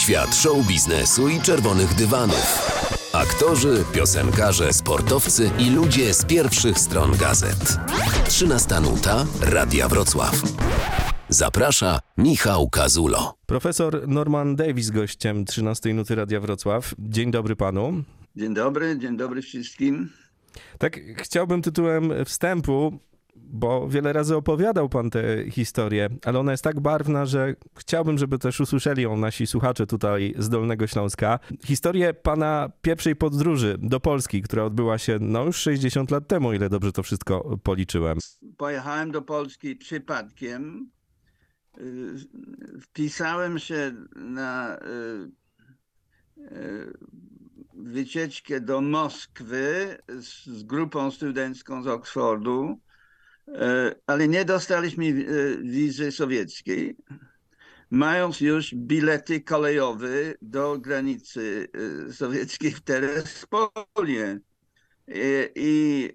Świat show biznesu i czerwonych dywanów. Aktorzy, piosenkarze, sportowcy i ludzie z pierwszych stron gazet. 13 nuta Radia Wrocław. Zaprasza Michał Kazulo. Profesor Norman Davis gościem 13 nuty Radia Wrocław. Dzień dobry panu. Dzień dobry, dzień dobry wszystkim. Tak, chciałbym tytułem wstępu, bo wiele razy opowiadał pan tę historię, ale ona jest tak barwna, że chciałbym, żeby też usłyszeli ją nasi słuchacze tutaj z Dolnego Śląska. Historię pana pierwszej podróży do Polski, która odbyła się no już 60 lat temu, ile dobrze to wszystko policzyłem. Pojechałem do Polski przypadkiem. Y, Wpisałem się na y, y, wycieczkę do Moskwy z, z grupą studencką z Oxfordu, ale nie dostaliśmy wizy sowieckiej, mając już bilety kolejowe do granicy sowieckiej w Terespolie. I, i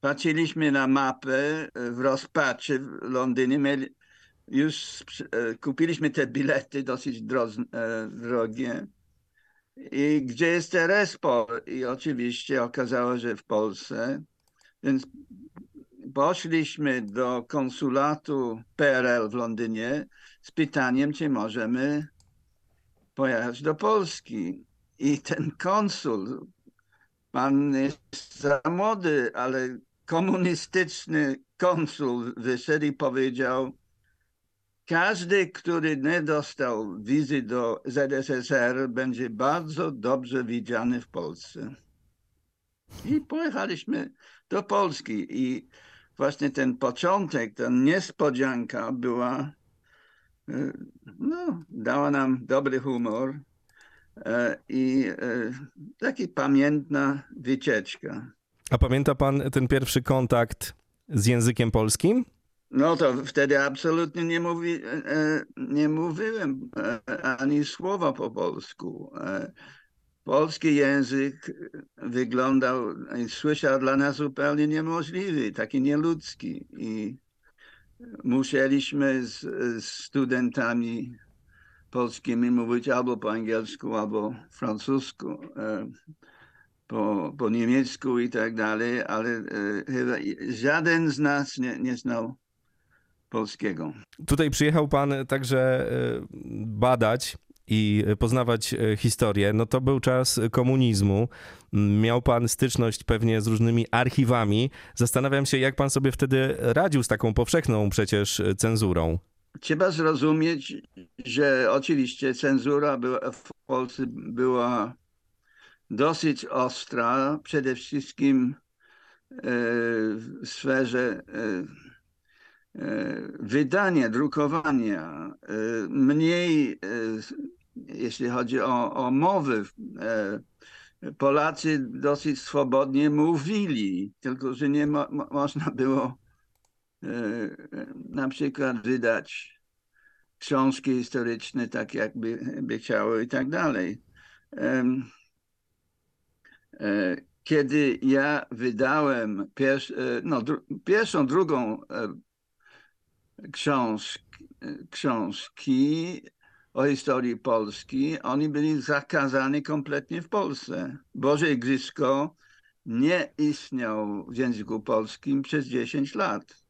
patrzyliśmy na mapę w rozpaczy w Londynie. Mieli, już kupiliśmy te bilety dosyć drogie. I gdzie jest Terespol? I oczywiście okazało, że w Polsce. Więc poszliśmy do konsulatu PRL w Londynie z pytaniem, czy możemy pojechać do Polski. I ten konsul, pan jest za młody, ale komunistyczny konsul wyszedł i powiedział, każdy, który nie dostał wizy do ZSSR, będzie bardzo dobrze widziany w Polsce. I pojechaliśmy do Polski. I właśnie ten początek, ta niespodzianka była, no, dała nam dobry humor i taka pamiętna wycieczka. A pamięta pan ten pierwszy kontakt z językiem polskim? No to wtedy absolutnie nie, mówi, nie mówiłem ani słowa po polsku. Polski język wyglądał i słyszał dla nas zupełnie niemożliwy, taki nieludzki. I musieliśmy z, z studentami polskimi mówić albo po angielsku, albo francusku po, po niemiecku i tak dalej, ale e, chyba żaden z nas nie, nie znał polskiego. Tutaj przyjechał pan także e, badać i poznawać e, historię. No to był czas komunizmu. Miał pan styczność pewnie z różnymi archiwami. Zastanawiam się, jak pan sobie wtedy radził z taką powszechną przecież cenzurą. Trzeba zrozumieć, że oczywiście cenzura była, w Polsce była dosyć ostra, przede wszystkim w sferze wydania, drukowania, mniej jeśli chodzi o, o mowy. Polacy dosyć swobodnie mówili, tylko że nie mo można było na przykład wydać książki historyczne tak, jakby by chciały i tak dalej. Kiedy ja wydałem pier no, dru pierwszą, drugą książ książki o historii Polski, oni byli zakazani kompletnie w Polsce. Boże Igrzysko nie istniał w języku polskim przez 10 lat.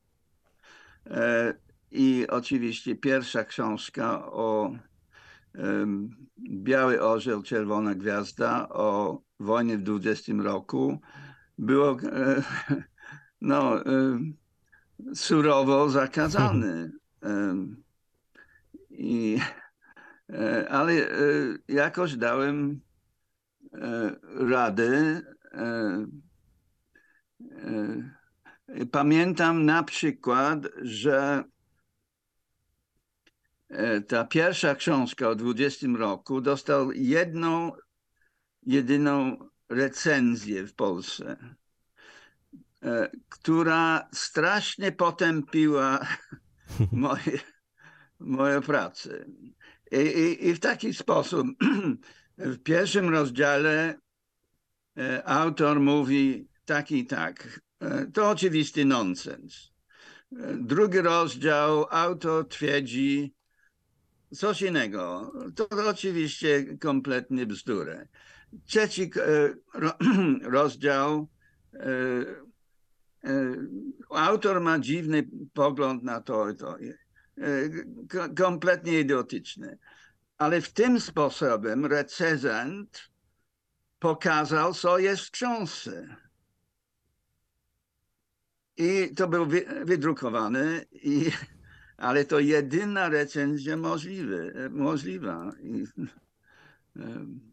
I oczywiście pierwsza książka o Biały Orzeł, Czerwona Gwiazda o wojnie w 20 roku było no, surowo zakazany. I, ale jakoś dałem radę. Pamiętam na przykład, że ta pierwsza książka o 20 roku dostał jedną, jedyną recenzję w Polsce, która strasznie potępiła moje, moje prace. I, i, I w taki sposób w pierwszym rozdziale autor mówi tak i tak. To oczywisty nonsens. Drugi rozdział autor twierdzi, coś innego. To oczywiście kompletnie bzdury. Trzeci rozdział. Autor ma dziwny pogląd na to, to kompletnie idiotyczny. Ale w tym sposobem recenzent pokazał, co jest w książce. I to był wydrukowany, i, ale to jedyna recenzja możliwa. I, um,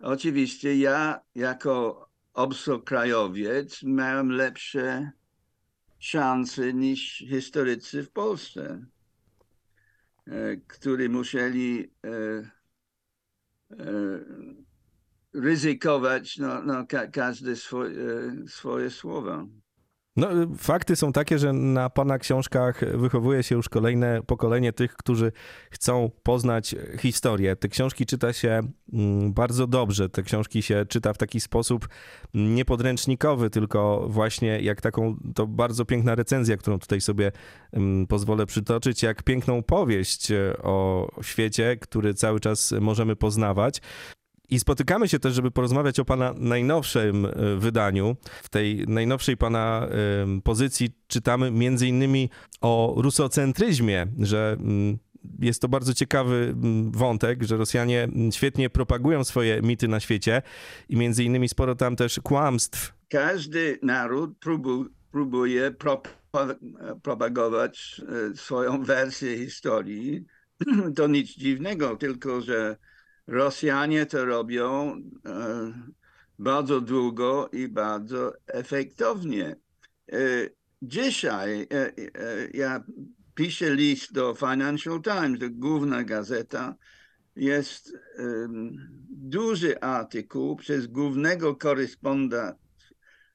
oczywiście ja jako obcokrajowiec miałem lepsze szanse niż historycy w Polsce, e, którzy musieli e, e, ryzykować no, no, ka każde swoje, swoje słowa. No, fakty są takie, że na pana książkach wychowuje się już kolejne pokolenie tych, którzy chcą poznać historię. Te książki czyta się mm, bardzo dobrze. Te książki się czyta w taki sposób niepodręcznikowy, tylko właśnie jak taką, to bardzo piękna recenzja, którą tutaj sobie mm, pozwolę przytoczyć, jak piękną powieść o świecie, który cały czas możemy poznawać. I spotykamy się też, żeby porozmawiać o Pana najnowszym e, wydaniu. W tej najnowszej Pana pozycji czytamy między innymi o rusocentryzmie, że mm, jest to bardzo ciekawy mm, wątek, że Rosjanie świetnie propagują swoje mity na świecie i między innymi sporo tam też kłamstw. Każdy naród próbuje propagować e, swoją wersję historii. To nic dziwnego, tylko że Rosjanie to robią e, bardzo długo i bardzo efektownie. E, dzisiaj e, ja piszę list do Financial Times, to główna gazeta. Jest duży artykuł przez głównego korespondenta,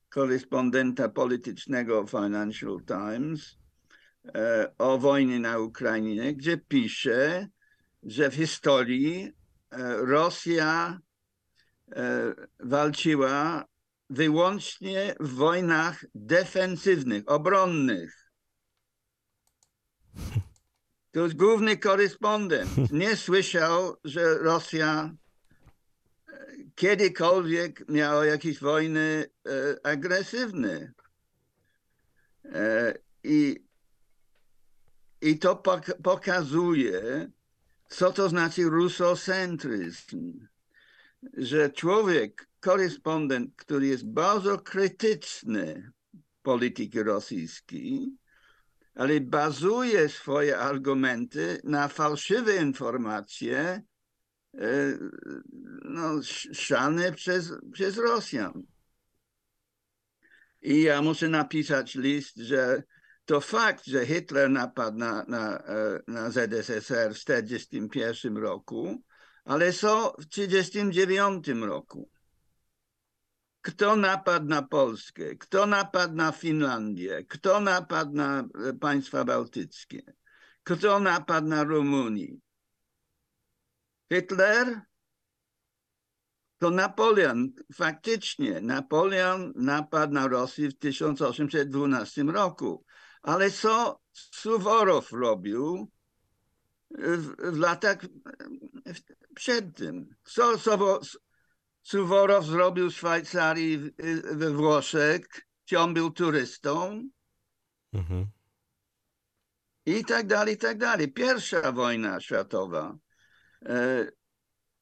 korespondenta politycznego Financial Times o wojnie na Ukrainie, gdzie pisze, że w historii Rosja e, walczyła wyłącznie w wojnach defensywnych, obronnych. To jest główny korespondent. Nie słyszał, że Rosja e, kiedykolwiek miała jakieś wojny e, agresywne. I, I to pokazuje, co to znaczy rusocentryzm? Że człowiek, korespondent, który jest bardzo krytyczny polityki rosyjskiej, ale bazuje swoje argumenty na fałszywe informacje e, no, szane przez, przez Rosjan. I ja muszę napisać list, że to fakt, że Hitler napadł na, na, e, na ZSSR w 1941 roku, ale co w 1939 roku. Kto napadł na Polskę? Kto napadł na Finlandię? Kto napadł na e, państwa bałtyckie? Kto napadł na Rumunię? Hitler? To Napoleon, faktycznie, Napoleon napadł na Rosję w 1812 roku. Ale co Suworow robił w, w latach przed tym? Co Suworow zrobił w Szwajcarii, we Włoszech, gdzie on był turystą? Mhm. I tak dalej, i tak dalej. Pierwsza wojna światowa. E,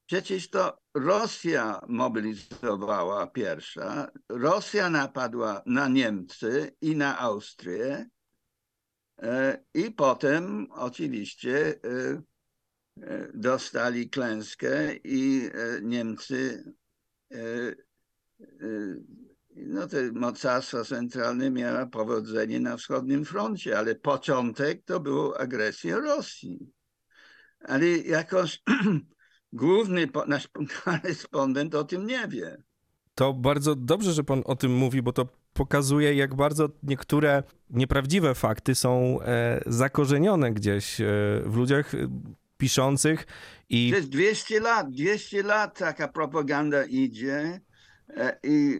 przecież to Rosja mobilizowała pierwsza. Rosja napadła na Niemcy i na Austrię. E, I potem oczywiście e, e, dostali klęskę i Niemcy, no te mocarstwa centralne miały powodzenie na wschodnim froncie, ale początek to było agresja Rosji. Ale jakoś główny nasz korespondent o tym nie wie. To bardzo dobrze, że pan o tym mówi, bo to pokazuje, jak bardzo niektóre nieprawdziwe fakty są e, zakorzenione gdzieś e, w ludziach e, piszących i... Przez 200 lat, 200 lat taka propaganda idzie i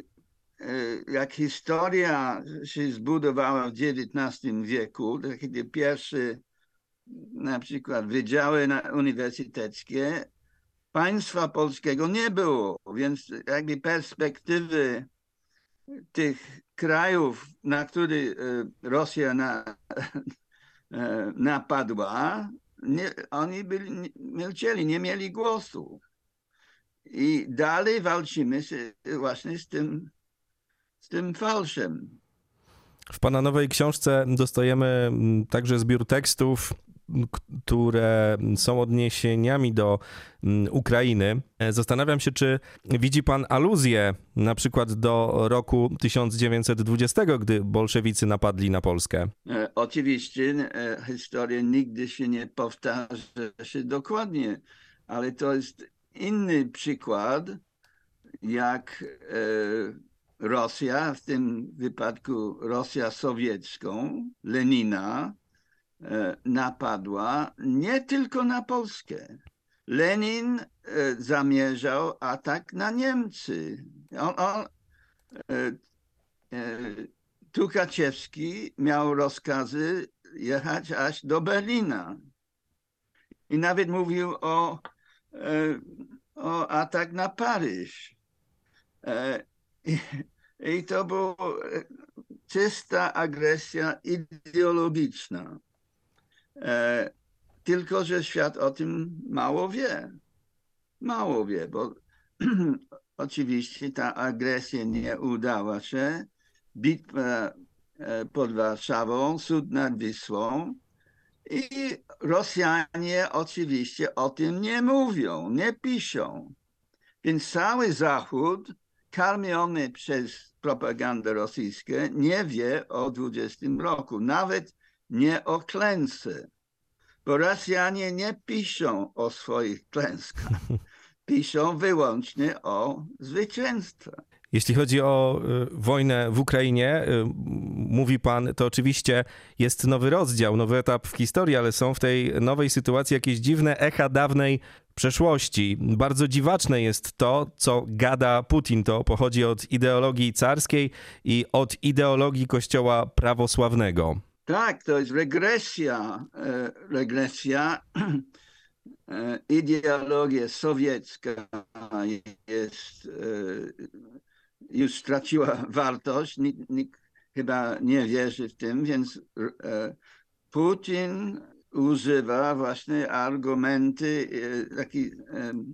jak historia się zbudowała w XIX wieku, kiedy pierwszy na przykład wydziały uniwersyteckie, państwa polskiego nie było, więc jakby perspektywy tych krajów, na które Rosja na, e, napadła, nie, oni byli, milczeli, nie mieli głosu. I dalej walczymy się właśnie z tym, z tym fałszem. W Pana nowej książce dostajemy także zbiór tekstów, które są odniesieniami do mm, Ukrainy. E, zastanawiam się, czy widzi Pan aluzję na przykład do roku 1920, gdy bolszewicy napadli na Polskę? E, oczywiście e, historia nigdy się nie powtarza się dokładnie, ale to jest inny przykład, jak Rosja, w tym wypadku Rosja sowiecką, Lenina, napadła nie tylko na Polskę. Lenin e, zamierzał atak na Niemcy. On, on, e, Tukaczewski miał rozkazy jechać aż do Berlina. I nawet mówił o, o atak na Paryż. I, I to była e, czysta agresja ideologiczna. E, tylko, że świat o tym mało wie. Mało wie, bo oczywiście ta agresja nie udała się. Bitwa e, pod Warszawą, sud nad Wisłą. I Rosjanie oczywiście o tym nie mówią, nie piszą. Więc cały Zachód karmiony przez propagandę rosyjską nie wie o 20 roku, nawet nie o klęsce. Bo Rosjanie nie piszą o swoich klęskach, piszą wyłącznie o zwycięstwach. Jeśli chodzi o y, wojnę w Ukrainie, y, mówi pan, to oczywiście jest nowy rozdział, nowy etap w historii, ale są w tej nowej sytuacji jakieś dziwne echa dawnej przeszłości. Bardzo dziwaczne jest to, co gada Putin. To pochodzi od ideologii carskiej i od ideologii kościoła prawosławnego. Tak, to jest regresja. E, regresja. E, ideologia sowiecka jest, e, już straciła wartość. Nikt, nikt chyba nie wierzy w tym, więc Putin używa właśnie argumenty, taki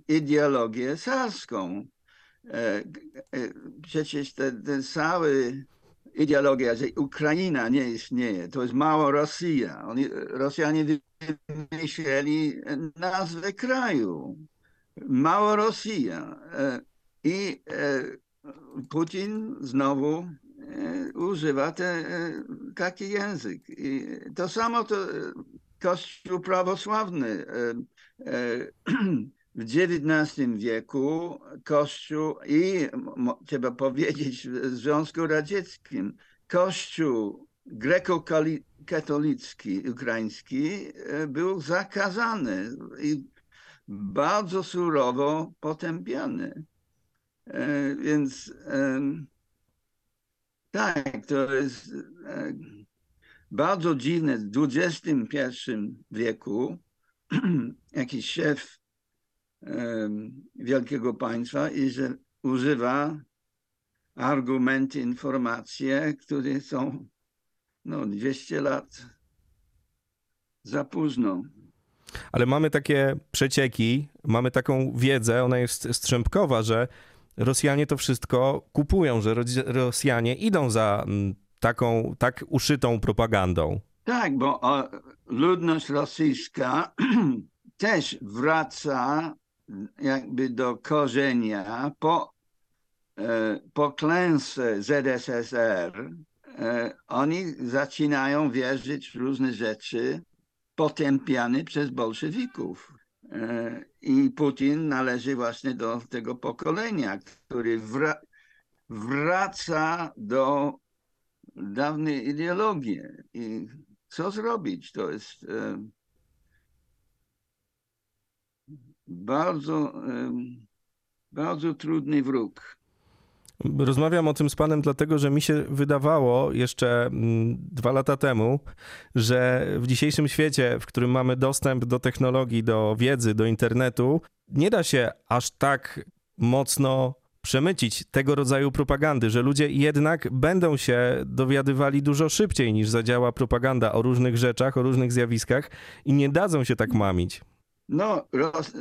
ideologię sarską. Przecież ten, ten cały ideologia, że Ukraina nie istnieje, to jest mało Rosja. Oni, Rosjanie wymyśleli nazwę kraju. Mało Rosja. I Putin znowu używa te, taki język. I to samo to Kościół prawosławny. E, e, w XIX wieku Kościół i trzeba powiedzieć w Związku Radzieckim, Kościół grekokatolicki, ukraiński e, był zakazany i bardzo surowo potępiany. Więc tak, to jest bardzo dziwne w XXI wieku jakiś szef wielkiego państwa i że używa argumenty, informacje, które są no, 200 lat za późno. Ale mamy takie przecieki, mamy taką wiedzę, ona jest strzępkowa, że Rosjanie to wszystko kupują, że Rosjanie idą za taką tak uszytą propagandą. Tak, bo ludność rosyjska też wraca jakby do korzenia po, e, po klęsce ZSSR. E, oni zaczynają wierzyć w różne rzeczy potępiane przez bolszewików. E, I Putin należy właśnie do tego pokolenia, który wra wraca do dawne ideologie. I co zrobić? To jest e, bardzo, bardzo trudny wróg. Rozmawiam o tym z panem dlatego, że mi się wydawało jeszcze mm, dwa lata temu, że w dzisiejszym świecie, w którym mamy dostęp do technologii, do wiedzy, do internetu, nie da się aż tak mocno przemycić tego rodzaju propagandy, że ludzie jednak będą się dowiadywali dużo szybciej niż zadziała propaganda o różnych rzeczach, o różnych zjawiskach i nie dadzą się tak mamić. No, Ros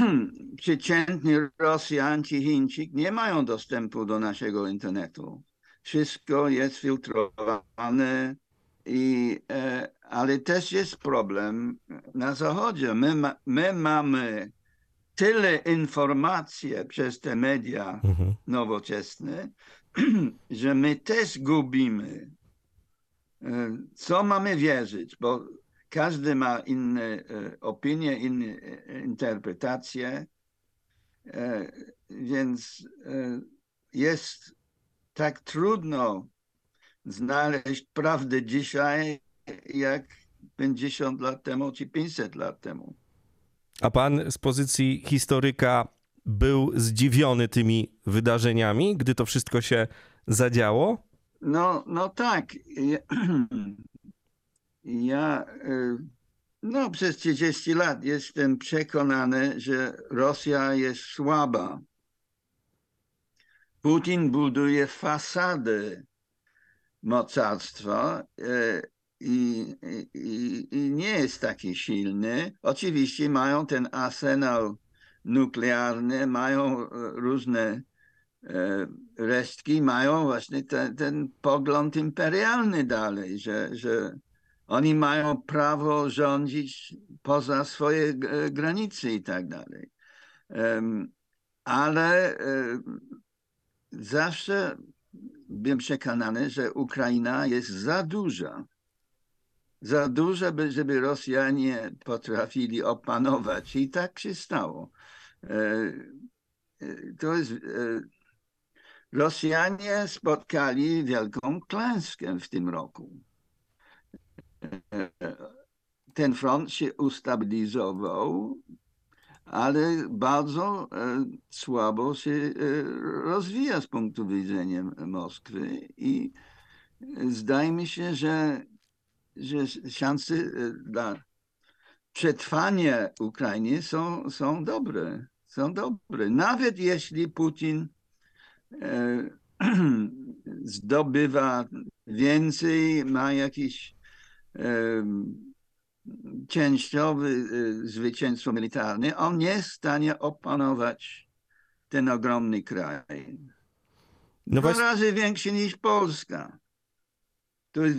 przeciętni Rosjan czy Chińczyk nie mają dostępu do naszego internetu. Wszystko jest filtrowane, i, e, ale też jest problem na Zachodzie. My, ma, my mamy tyle informacji przez te media mhm. nowoczesne, że my też gubimy. E, co mamy wierzyć? Bo każdy ma inne e, opinie, inne e, interpretacje, więc jest tak trudno znaleźć prawdę dzisiaj, jak 50 lat temu czy 500 lat temu. A pan z pozycji historyka był zdziwiony tymi wydarzeniami, gdy to wszystko się zadziało? No, no tak. Ja, y, no, przez 30 lat jestem przekonany, że Rosja jest słaba. Putin buduje fasady mocarstwa y, i, i, i nie jest taki silny. Oczywiście mają ten arsenał nuklearny, mają e, różne resztki, mają właśnie ten, ten pogląd imperialny dalej, że, że oni mają prawo rządzić poza swoje granice i tak dalej. Ale e, zawsze byłem przekonany, że Ukraina jest za duża za duże, żeby Rosjanie potrafili opanować. I tak się stało. E, e, to jest. E, Rosjanie spotkali wielką klęskę w tym roku. Ten front się ustabilizował, ale bardzo słabo się rozwija z punktu widzenia Moskwy i zdaje mi się, że że szanse e, dla przetrwania Ukrainy są, są dobre. Są dobre. Nawet jeśli Putin e, zdobywa więcej, ma jakiś e, częściowy e, zwycięstwo militarne, on nie jest w stanie opanować ten ogromny kraj. No Dwa razy większy niż Polska. To jest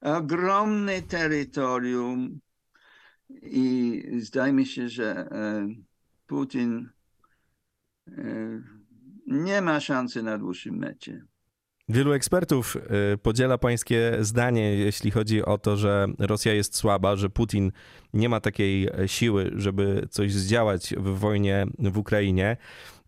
ogromne terytorium i zdaje mi się, że e, Putin e, nie ma szansy na dłuższym mecie. Wielu ekspertów e, podziela pańskie zdanie, jeśli chodzi o to, że Rosja jest słaba, że Putin nie ma takiej siły, żeby coś zdziałać w wojnie w Ukrainie.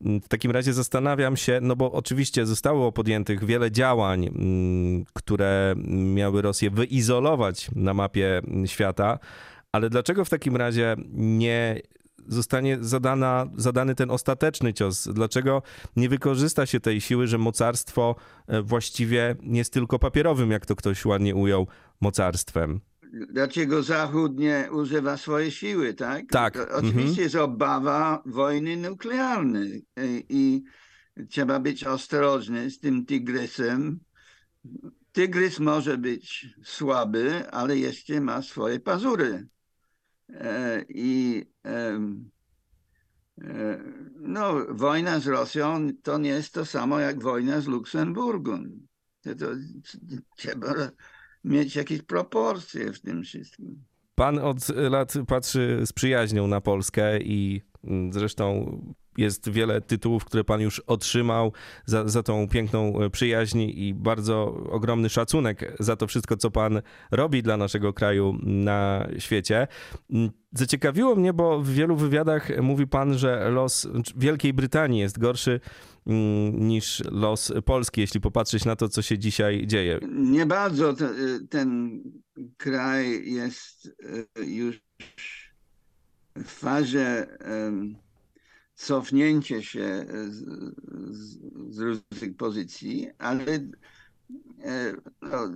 W takim razie zastanawiam się, no bo oczywiście zostało podjętych wiele działań, mm, które miały Rosję wyizolować na mapie świata, ale dlaczego w takim razie nie zostanie zadana, zadany ten ostateczny cios? Dlaczego nie wykorzysta się tej siły, że mocarstwo e, właściwie nie jest tylko papierowym, jak to ktoś ładnie ujął, mocarstwem? dlaczego Zachód nie używa swojej siły, tak? Tak. oczywiście mhm. jest obawa wojny nuklearnej i, trzeba być ostrożny z tym tygrysem. Tygrys może być słaby, ale jeszcze ma swoje pazury. E, I e, no, wojna z Rosją to nie jest to samo jak wojna z Luksemburgiem. To, to trzeba mieć jakieś proporcje w tym wszystkim. Pan od lat patrzy z przyjaźnią na Polskę i mm, zresztą jest wiele tytułów, które pan już otrzymał za, za tą piękną e, przyjaźń i bardzo ogromny szacunek za to wszystko, co pan robi dla naszego kraju na świecie. Mm, zaciekawiło mnie, bo w wielu wywiadach mówi pan, że los Wielkiej Brytanii jest gorszy mm, niż los Polski, jeśli popatrzeć na to, co się dzisiaj dzieje. Nie bardzo ten kraj jest e, już w fazie cofnięcie się z, z, z różnych pozycji, ale no,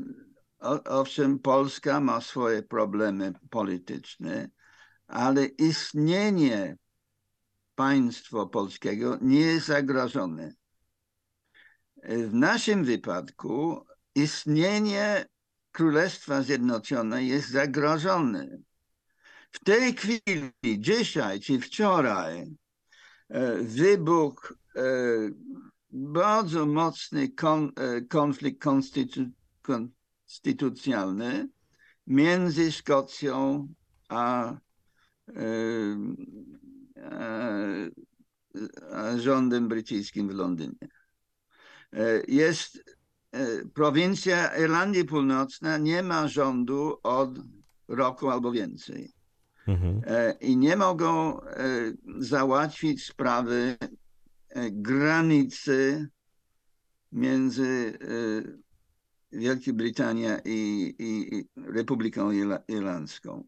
owszem, Polska ma swoje problemy polityczne, ale istnienie państwa polskiego nie jest zagrożone. W naszym wypadku istnienie Królestwa Zjednoczone jest zagrożone. W tej chwili, dzisiaj czy wczoraj, e, wybuchł e, bardzo mocny kon, e, konflikt konstytu, konstytucjonalny między Szkocją a, a rządem brytyjskim w Londynie. Jest prowincja Irlandii Północnej nie ma rządu od roku albo więcej. Mhm. I nie mogą załatwić sprawy granicy między Wielkiej Brytanii i, i Republiką Irlandzką.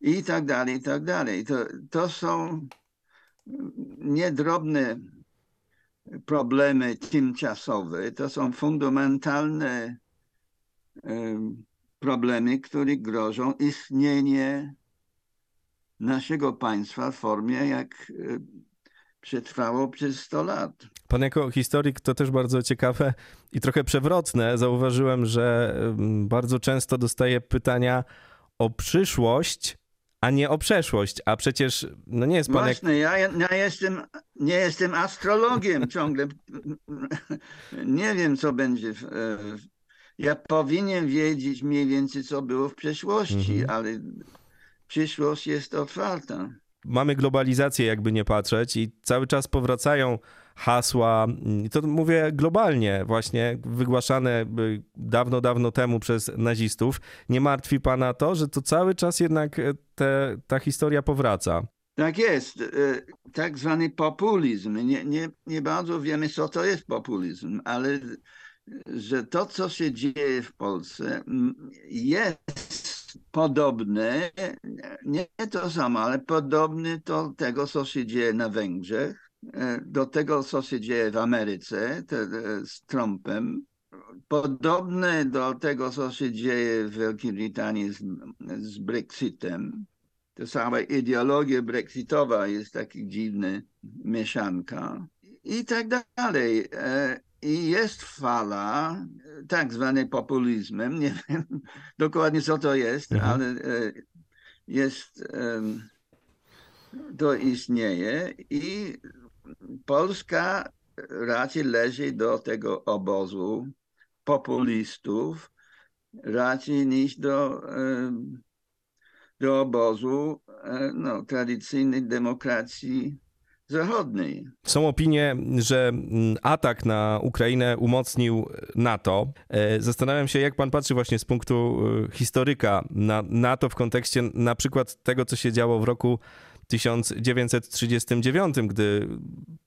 I tak dalej, i tak dalej. To, to są niedrobne problemy tymczasowe, to są fundamentalne problemy, które grożą istnienie naszego państwa w formie, jak e, przetrwało przez 100 lat. Pan jako historyk to też bardzo ciekawe i trochę przewrotne. Zauważyłem, że bardzo często dostaję pytania o przyszłość, a nie o przeszłość. A przecież no nie jest pan. Właśnie, jak... ja, ja jestem, nie jestem astrologiem ciągle. nie wiem, co będzie. W, ja powinien wiedzieć mniej więcej, co było w przeszłości, mhm. ale przyszłość jest otwarta mamy globalizację, jakby nie patrzeć, i cały czas powracają hasła, to mówię globalnie, właśnie wygłaszane dawno, dawno temu przez nazistów. Nie martwi pana to, że to cały czas jednak e, te, ta historia powraca? Tak jest. E, tak zwany populizm. Nie, nie, nie bardzo wiemy, co to jest populizm, ale że to, co się dzieje w Polsce, jest podobny, nie to samo, ale podobny do tego, co się dzieje na Węgrzech, e, do tego, co się dzieje w Ameryce te, e, z Trumpem, podobne do tego, co się dzieje w Wielkiej Brytanii z, z Brexitem. To sama ideologia brexitowa jest taka dziwna mieszanka i tak dalej. E, i jest fala tak zwanej populizmem. Nie wiem dokładnie co to jest, mhm. ale e, jest, to istnieje i Polska raczej leży do tego obozu populistów raczej niż do, do obozu e, no, tradycyjnej demokracji zachodniej. Są opinie, że mm, atak na Ukrainę umocnił NATO. E, zastanawiam się, jak pan patrzy właśnie z punktu e, historyka na NATO w kontekście na przykład tego, co się działo w roku 1939, gdy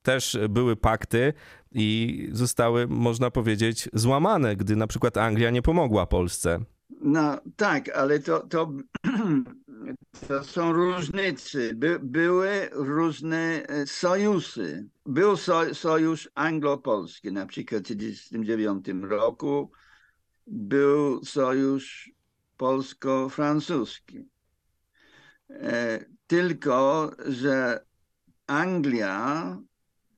też były pakty i zostały, można powiedzieć, złamane, gdy na przykład Anglia nie pomogła Polsce. No tak, ale to, to to są różnice. By, były różne e, sojusze. Był so, sojusz anglo-polski, na przykład w 1939 roku. Był sojusz polsko-francuski. E, tylko, że Anglia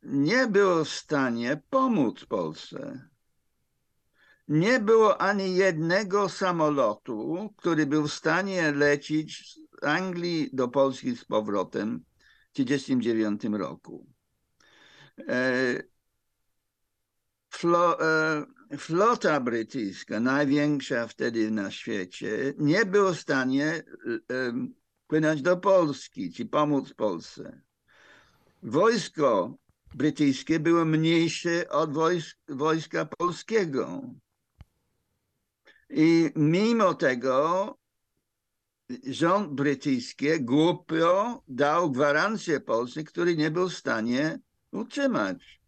nie była w stanie pomóc Polsce nie było ani jednego samolotu, który był w stanie lecieć z Anglii do Polski z powrotem w 1939 roku. E, e, flota brytyjska, największa wtedy na świecie, nie była w stanie e, płynąć do Polski czy pomóc Polsce. Wojsko brytyjskie było mniejsze od wojska polskiego. I mimo tego rząd brytyjski głupio dał gwarancję Polsce, który nie był w stanie utrzymać.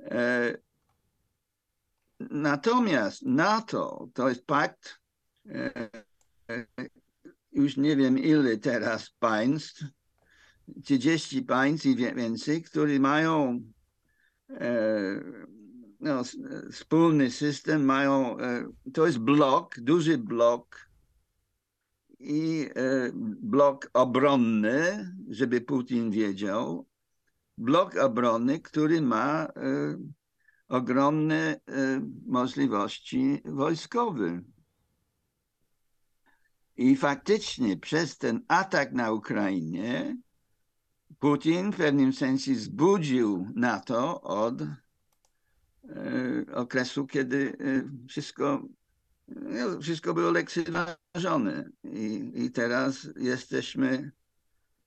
E, natomiast NATO to jest pakt, e, już nie wiem ile teraz państw, 30 państw i więcej, które mają no, wspólny system, mają, to jest blok, duży blok i blok obronny, żeby Putin wiedział, blok obronny, który ma ogromne możliwości wojskowe. I faktycznie przez ten atak na Ukrainie Putin w pewnym sensie zbudził NATO od e, okresu, kiedy e, wszystko, no, wszystko było lekceważone. I, I teraz jesteśmy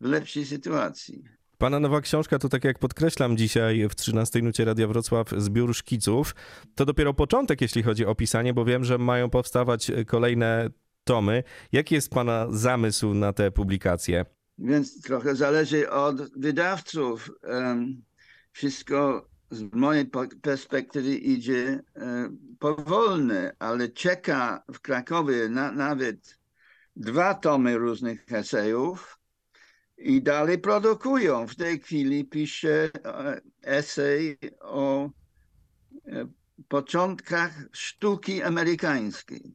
w lepszej sytuacji. Pana nowa książka to, tak jak podkreślam dzisiaj w 13 nucie Radia Wrocław, zbiór szkiców. To dopiero początek, jeśli chodzi o pisanie, bo wiem, że mają powstawać kolejne tomy. Jaki jest Pana zamysł na te publikacje? Więc trochę zależy od wydawców. Wszystko z mojej perspektywy idzie powolne, ale czeka w Krakowie na, nawet dwa tomy różnych esejów i dalej produkują. W tej chwili piszę e, esej o e, początkach sztuki amerykańskiej.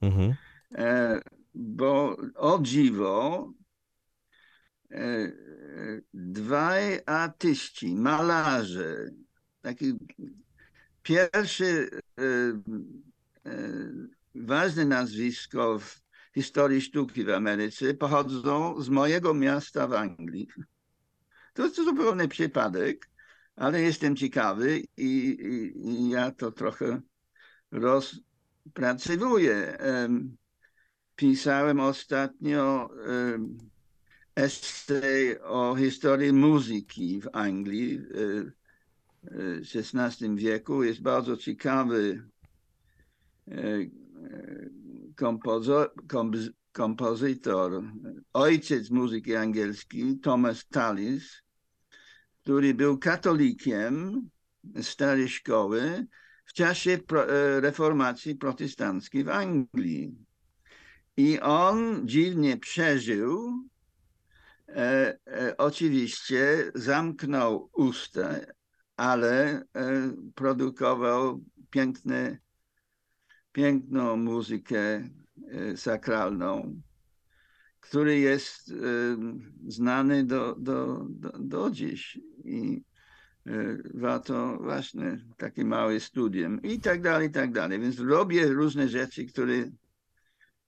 Mhm. E, bo o dziwo e, dwaj artyści, malarze, taki pierwszy e, ważne nazwisko w historii sztuki w Ameryce pochodzą z mojego miasta w Anglii. To jest zupełny przypadek, ale jestem ciekawy i, i, i ja to trochę rozpracowuję pisałem ostatnio esej o historii muzyki w Anglii w XVI wieku. Jest bardzo ciekawy kompozytor, ojciec muzyki angielskiej, Thomas Tallis, który był katolikiem starej szkoły w czasie reformacji protestanckiej w Anglii. I on dziwnie przeżył. E, e, oczywiście zamknął usta, ale e, produkował piękne, piękną muzykę e, sakralną, który jest znany do, do, do, do dziś. I warto właśnie takie małe studium i tak dalej, i tak dalej. Więc robię różne rzeczy, które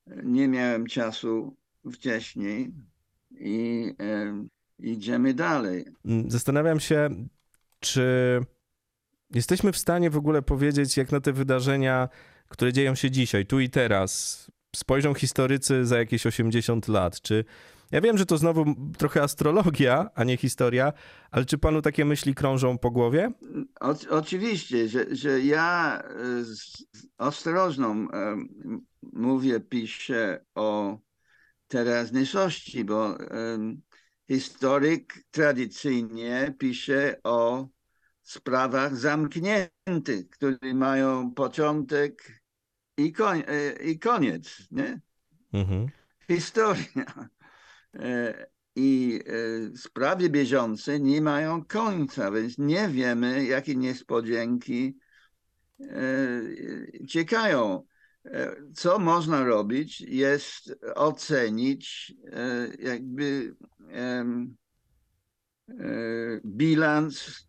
nie miałem czasu wcześniej i e, idziemy dalej. Mm, zastanawiam się, czy jesteśmy w stanie w ogóle powiedzieć, jak na te wydarzenia, które dzieją się dzisiaj, tu i teraz, spojrzą historycy za jakieś 80 lat, czy ja wiem, że to znowu trochę astrologia, a nie historia, ale czy panu takie myśli krążą po głowie? O, oczywiście, że, że ja e, z ostrożną mówię, piszę o teraźniejszości, bo um, historyk tradycyjnie pisze o sprawach zamkniętych, które mają początek i, koń, e, i koniec. Nie? Mhm. Historia. E, I e, sprawy bieżące nie mają końca, więc nie wiemy, jakie niespodzianki czekają. Co można robić, jest ocenić jakby bilans.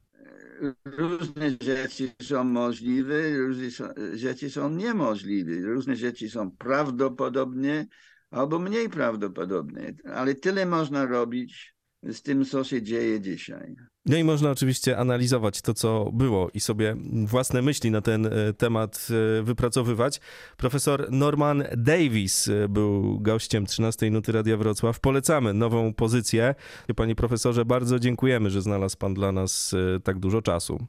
Różne rzeczy są możliwe, różne rzeczy są niemożliwe, różne rzeczy są prawdopodobnie albo mniej prawdopodobne, ale tyle można robić z tym, co się dzieje dzisiaj. No i można oczywiście analizować to, co było i sobie własne myśli na ten e, temat e, wypracowywać. Profesor Norman Davis e, był gościem 13 Nuty Radia Wrocław. Polecamy nową pozycję. Panie profesorze, bardzo dziękujemy, że znalazł pan dla nas tak dużo czasu.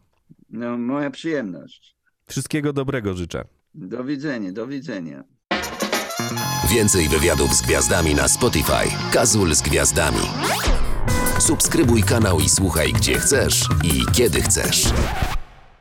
No, moja przyjemność. Wszystkiego dobrego życzę. Do widzenia, do widzenia. Więcej wywiadów z gwiazdami na Spotify. Kazul z gwiazdami. Subskrybuj kanał i słuchaj gdzie chcesz i kiedy chcesz.